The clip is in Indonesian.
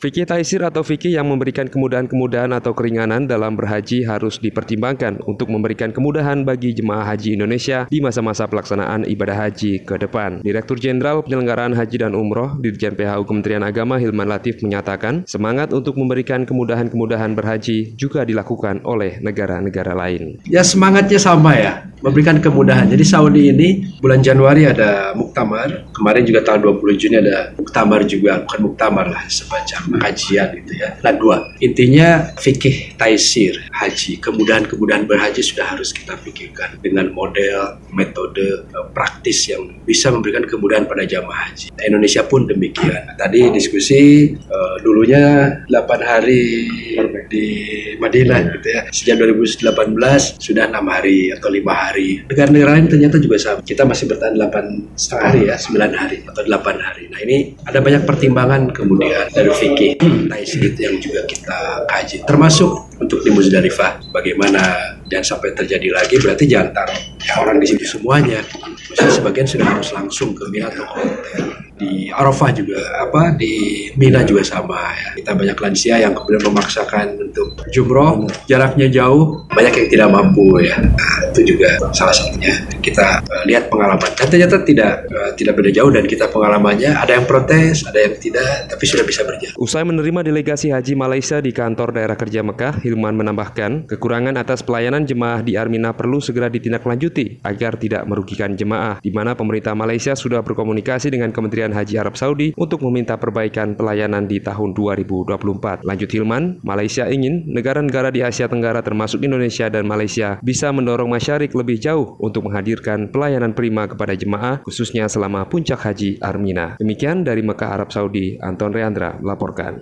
Fikih taisir atau fikih yang memberikan kemudahan-kemudahan atau keringanan dalam berhaji harus dipertimbangkan untuk memberikan kemudahan bagi jemaah haji Indonesia di masa-masa pelaksanaan ibadah haji ke depan. Direktur Jenderal Penyelenggaraan Haji dan Umroh Dirjen PHU Kementerian Agama Hilman Latif menyatakan semangat untuk memberikan kemudahan-kemudahan berhaji juga dilakukan oleh negara-negara lain. Ya semangatnya sama ya, memberikan kemudahan. Jadi Saudi ini bulan Januari ada muktamar, kemarin juga tanggal 20 Juni ada muktamar juga, bukan muktamar lah, semacam kajian gitu ya. Nah dua, intinya fikih taisir haji, kemudahan-kemudahan berhaji sudah harus kita pikirkan dengan model, metode uh, praktis yang bisa memberikan kemudahan pada jamaah haji. Nah, Indonesia pun demikian. Tadi diskusi uh, dulunya 8 hari di Madinah gitu ya. Sejak 2018 sudah enam hari atau lima hari. Negara-negara lain ternyata juga sama. Kita masih bertahan 8 setengah hari ya, 9 hari atau 8 hari. Nah ini ada banyak pertimbangan kemudian dari fikih fikih taisir yang juga kita kaji. Termasuk untuk di Muzdalifah bagaimana dan sampai terjadi lagi berarti jangan taruh orang di situ semuanya. Maksudnya sebagian sudah harus langsung ke Mina atau hotel di Arafah juga apa di Mina juga sama ya. Kita banyak lansia yang kemudian memaksakan untuk jumroh. Jaraknya jauh banyak yang tidak mampu ya. Nah, itu juga salah satunya. Kita uh, lihat pengalaman. Dan ternyata tidak uh, tidak beda jauh dan kita pengalamannya ada yang protes ada yang tidak tapi sudah bisa berjalan. Usai menerima delegasi haji Malaysia di kantor daerah kerja Mekah Hilman menambahkan kekurangan atas pelayanan jemaah di Armina perlu segera ditindaklanjuti agar tidak merugikan jemaah di mana pemerintah Malaysia sudah berkomunikasi dengan Kementerian Kementerian Haji Arab Saudi untuk meminta perbaikan pelayanan di tahun 2024. Lanjut Hilman, Malaysia ingin negara-negara di Asia Tenggara termasuk Indonesia dan Malaysia bisa mendorong masyarakat lebih jauh untuk menghadirkan pelayanan prima kepada jemaah khususnya selama puncak haji Armina. Demikian dari Mekah Arab Saudi, Anton Reandra melaporkan.